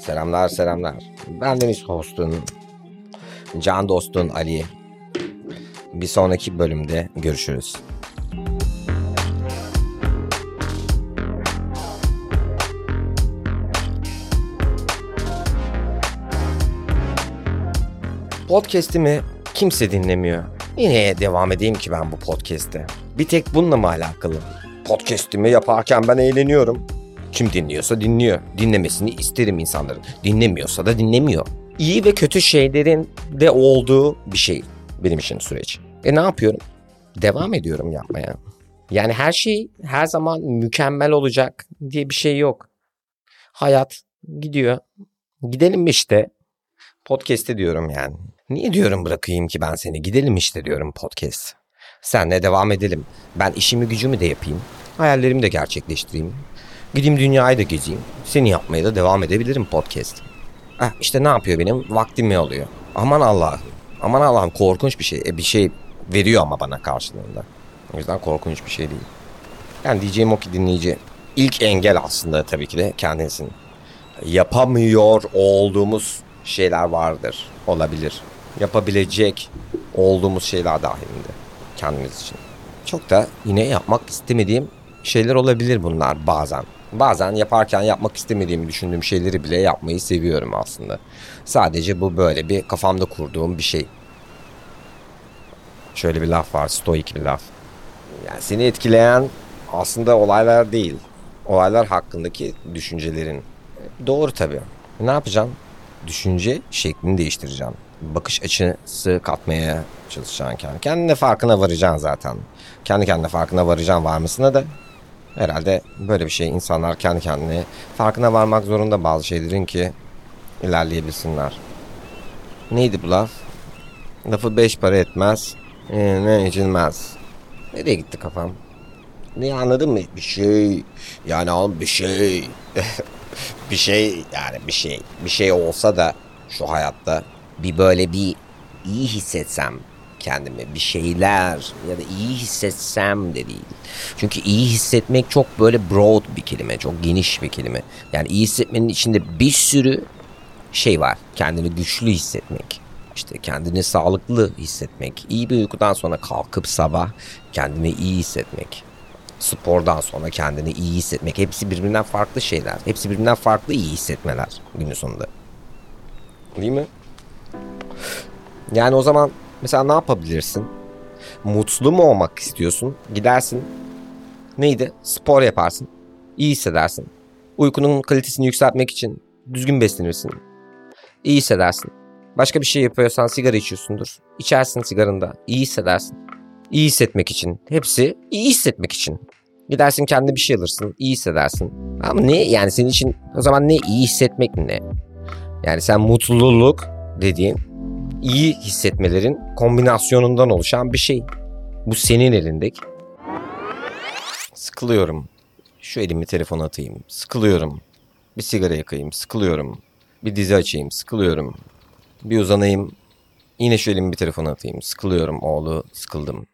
Selamlar selamlar. Ben Deniz Host'un, can dostun Ali. Bir sonraki bölümde görüşürüz. Podcast'imi kimse dinlemiyor. Yine devam edeyim ki ben bu podcast'te. Bir tek bununla mı alakalı? Podcast'imi yaparken ben eğleniyorum. Kim dinliyorsa dinliyor. Dinlemesini isterim insanların. Dinlemiyorsa da dinlemiyor. İyi ve kötü şeylerin de olduğu bir şey benim için süreç. E ne yapıyorum? Devam ediyorum yapmaya. Yani her şey her zaman mükemmel olacak diye bir şey yok. Hayat gidiyor. Gidelim işte. Podcast'te diyorum yani. Niye diyorum bırakayım ki ben seni? Gidelim işte diyorum podcast. Senle devam edelim. Ben işimi gücümü de yapayım. Hayallerimi de gerçekleştireyim. Gideyim dünyayı da gezeyim. Seni yapmaya da devam edebilirim podcast. Ah işte ne yapıyor benim? Vaktimi alıyor. Aman Allah'ım. Aman Allah'ım korkunç bir şey. E, bir şey veriyor ama bana karşılığında. O yüzden korkunç bir şey değil. Yani diyeceğim o ki dinleyici. İlk engel aslında tabii ki de kendinsin. Yapamıyor olduğumuz şeyler vardır. Olabilir. Yapabilecek olduğumuz şeyler dahilinde. Kendimiz için. Çok da yine yapmak istemediğim şeyler olabilir bunlar bazen. Bazen yaparken yapmak istemediğimi düşündüğüm şeyleri bile yapmayı seviyorum aslında. Sadece bu böyle bir kafamda kurduğum bir şey. Şöyle bir laf var, stoik bir laf. Yani seni etkileyen aslında olaylar değil. Olaylar hakkındaki düşüncelerin. Doğru tabii. Ne yapacaksın? Düşünce şeklini değiştireceksin. Bakış açısı katmaya çalışacaksın kendi. Kendine farkına varacaksın zaten. Kendi kendine farkına varacaksın var mısına da Herhalde böyle bir şey insanlar kendi kendine farkına varmak zorunda bazı şeylerin ki ilerleyebilsinler. Neydi bu laf? Lafı beş para etmez, ee, ne içilmez. Nereye gitti kafam? Ne anladın mı? Bir şey. Yani oğlum bir şey. bir şey yani bir şey. Bir şey olsa da şu hayatta bir böyle bir iyi hissetsem kendimi bir şeyler ya da iyi hissetsem de değil. Çünkü iyi hissetmek çok böyle broad bir kelime, çok geniş bir kelime. Yani iyi hissetmenin içinde bir sürü şey var. Kendini güçlü hissetmek, işte kendini sağlıklı hissetmek, iyi bir uykudan sonra kalkıp sabah kendini iyi hissetmek. Spordan sonra kendini iyi hissetmek. Hepsi birbirinden farklı şeyler. Hepsi birbirinden farklı iyi hissetmeler günün sonunda. Değil mi? Yani o zaman Mesela ne yapabilirsin? Mutlu mu olmak istiyorsun? Gidersin. Neydi? Spor yaparsın. İyi hissedersin. Uykunun kalitesini yükseltmek için düzgün beslenirsin. İyi hissedersin. Başka bir şey yapıyorsan sigara içiyorsundur. İçersin sigarında. İyi hissedersin. İyi hissetmek için. Hepsi iyi hissetmek için. Gidersin kendi bir şey alırsın. İyi hissedersin. Ama ne yani senin için o zaman ne iyi hissetmek ne? Yani sen mutluluk dediğin iyi hissetmelerin kombinasyonundan oluşan bir şey. Bu senin elindeki. Sıkılıyorum. Şu elimi telefona atayım. Sıkılıyorum. Bir sigara yakayım. Sıkılıyorum. Bir dizi açayım. Sıkılıyorum. Bir uzanayım. Yine şu elimi bir telefona atayım. Sıkılıyorum oğlu. Sıkıldım.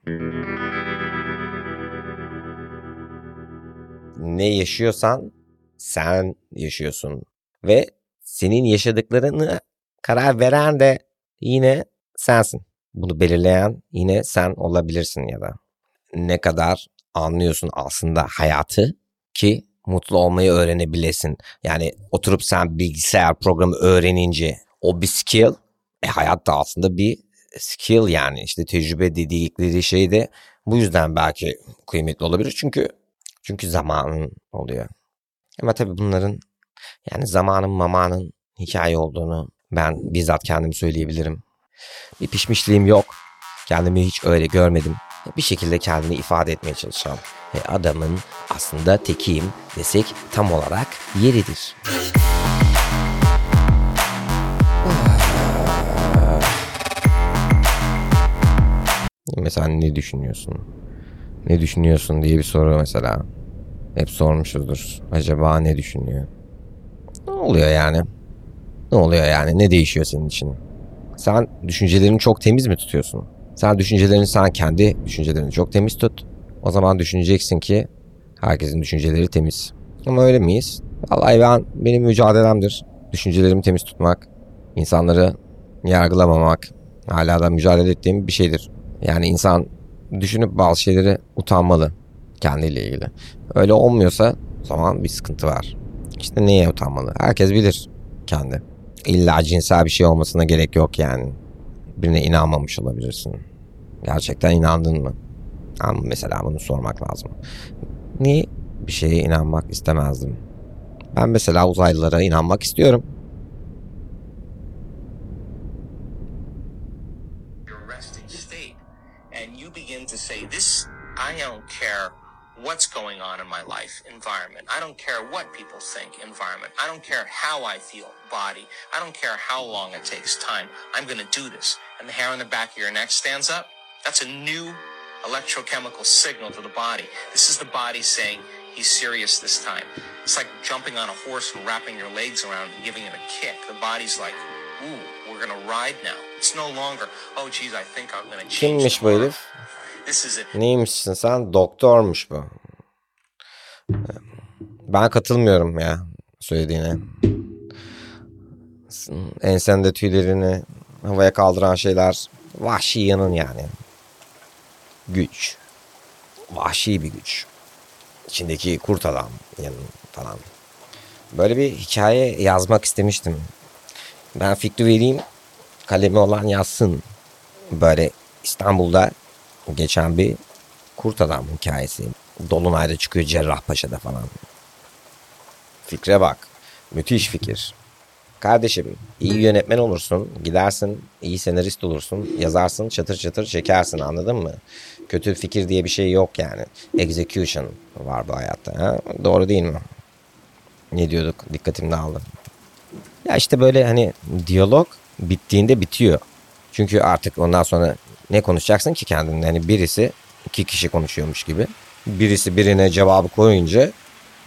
Ne yaşıyorsan sen yaşıyorsun. Ve senin yaşadıklarını karar veren de yine sensin. Bunu belirleyen yine sen olabilirsin ya da. Ne kadar anlıyorsun aslında hayatı ki mutlu olmayı öğrenebilesin. Yani oturup sen bilgisayar programı öğrenince o bir skill. E hayat da aslında bir skill yani işte tecrübe dedikleri şey de bu yüzden belki kıymetli olabilir. Çünkü çünkü zamanın oluyor. Ama tabii bunların yani zamanın mamanın hikaye olduğunu ben bizzat kendim söyleyebilirim. Bir pişmişliğim yok. Kendimi hiç öyle görmedim. Bir şekilde kendini ifade etmeye çalışan ve adamın aslında tekiyim desek tam olarak yeridir. Mesela ne düşünüyorsun? Ne düşünüyorsun diye bir soru mesela. Hep sormuşuzdur. Acaba ne düşünüyor? Ne oluyor yani? Ne oluyor yani? Ne değişiyor senin için? Sen düşüncelerini çok temiz mi tutuyorsun? Sen düşüncelerini sen kendi düşüncelerini çok temiz tut. O zaman düşüneceksin ki herkesin düşünceleri temiz. Ama öyle miyiz? Vallahi ben benim mücadelemdir düşüncelerimi temiz tutmak, insanları yargılamamak hala da mücadele ettiğim bir şeydir. Yani insan düşünüp bazı şeyleri utanmalı kendiyle ilgili. Öyle olmuyorsa zaman bir sıkıntı var. İşte neye utanmalı? Herkes bilir kendi. İlla cinsel bir şey olmasına gerek yok yani. Birine inanmamış olabilirsin. Gerçekten inandın mı? Ama mesela bunu sormak lazım. Niye bir şeye inanmak istemezdim? Ben mesela uzaylılara inanmak istiyorum. state and you begin to say this i don't care what's going on in my life environment. I don't care what people think environment. I don't care how i feel body. I don't care how long it takes time. I'm going to do this. And the hair on the back of your neck stands up. That's a new electrochemical signal to the body. This is the body saying he's serious this time. It's like jumping on a horse and wrapping your legs around and giving it a kick. The body's like ooh we're going to ride now. It's no longer oh geez i think i'm going to change Kimmiş bu tomorrow." herif? İs it Neymişsin sen? Doktormuş bu. Ben katılmıyorum ya söylediğine. Ensende tüylerini havaya kaldıran şeyler vahşi yanın yani. Güç. Vahşi bir güç. İçindeki kurt adam yanın falan. Böyle bir hikaye yazmak istemiştim. Ben fikri vereyim. Kalemi olan yazsın. Böyle İstanbul'da geçen bir kurt adam hikayesi. Dolunay'da çıkıyor Cerrahpaşa'da falan. Fikre bak. Müthiş fikir. Kardeşim iyi yönetmen olursun, gidersin, iyi senarist olursun, yazarsın, çatır çatır çekersin anladın mı? Kötü fikir diye bir şey yok yani. Execution var bu hayatta. Ha? Doğru değil mi? Ne diyorduk? Dikkatim dağıldı. Ya işte böyle hani diyalog bittiğinde bitiyor. Çünkü artık ondan sonra ne konuşacaksın ki kendinle? Hani birisi iki kişi konuşuyormuş gibi. Birisi birine cevabı koyunca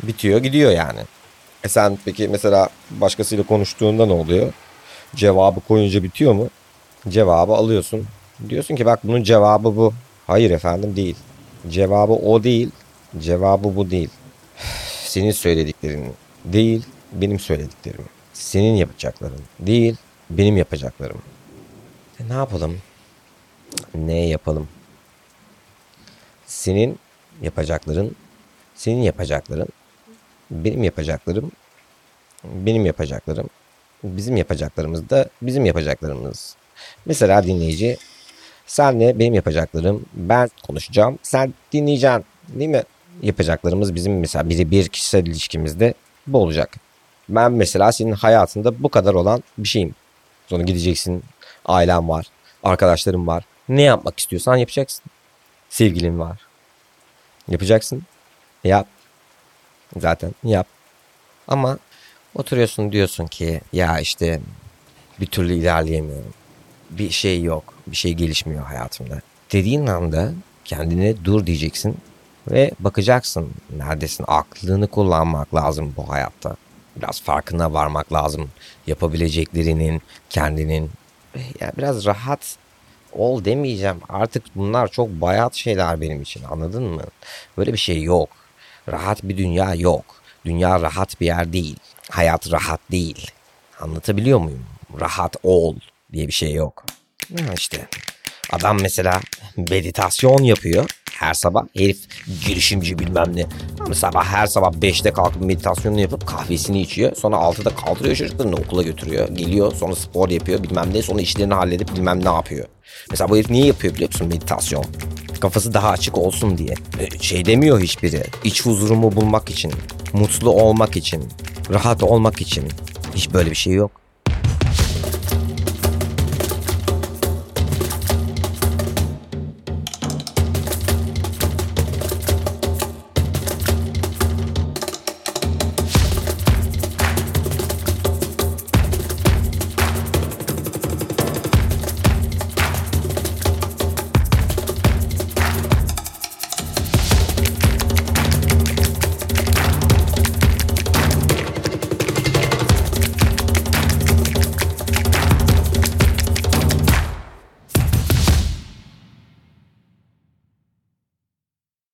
bitiyor gidiyor yani. E sen peki mesela başkasıyla konuştuğunda ne oluyor? Cevabı koyunca bitiyor mu? Cevabı alıyorsun. Diyorsun ki bak bunun cevabı bu. Hayır efendim değil. Cevabı o değil. Cevabı bu değil. Senin söylediklerin değil, benim söylediklerim. Senin yapacakların değil, benim yapacaklarım. E ne yapalım? Ne yapalım? Senin yapacakların, senin yapacakların, benim yapacaklarım, benim yapacaklarım, bizim yapacaklarımız da bizim yapacaklarımız. Mesela dinleyici, senle benim yapacaklarım, ben konuşacağım, sen dinleyeceksin değil mi? Yapacaklarımız bizim mesela biri bir kişisel ilişkimizde bu olacak. Ben mesela senin hayatında bu kadar olan bir şeyim. Sonra gideceksin, ailen var, arkadaşlarım var. Ne yapmak istiyorsan yapacaksın. Sevgilin var. Yapacaksın. Yap. Zaten yap. Ama oturuyorsun diyorsun ki ya işte bir türlü ilerleyemiyorum. Bir şey yok. Bir şey gelişmiyor hayatımda. Dediğin anda kendine dur diyeceksin ve bakacaksın neredesin. Aklını kullanmak lazım bu hayatta. Biraz farkına varmak lazım. Yapabileceklerinin, kendinin. Ya biraz rahat ol demeyeceğim. Artık bunlar çok bayat şeyler benim için anladın mı? Böyle bir şey yok. Rahat bir dünya yok. Dünya rahat bir yer değil. Hayat rahat değil. Anlatabiliyor muyum? Rahat ol diye bir şey yok. Ha işte. Adam mesela meditasyon yapıyor her sabah. Herif girişimci bilmem ne. Ama sabah her sabah 5'te kalkıp meditasyonunu yapıp kahvesini içiyor. Sonra 6'da kaldırıyor çocuklarını okula götürüyor. Geliyor sonra spor yapıyor bilmem ne. Sonra işlerini halledip bilmem ne yapıyor. Mesela bu herif niye yapıyor biliyor musun meditasyon? Kafası daha açık olsun diye. E, Şey demiyor hiçbiri. İç huzurumu bulmak için. Mutlu olmak için. Rahat olmak için. Hiç böyle bir şey yok.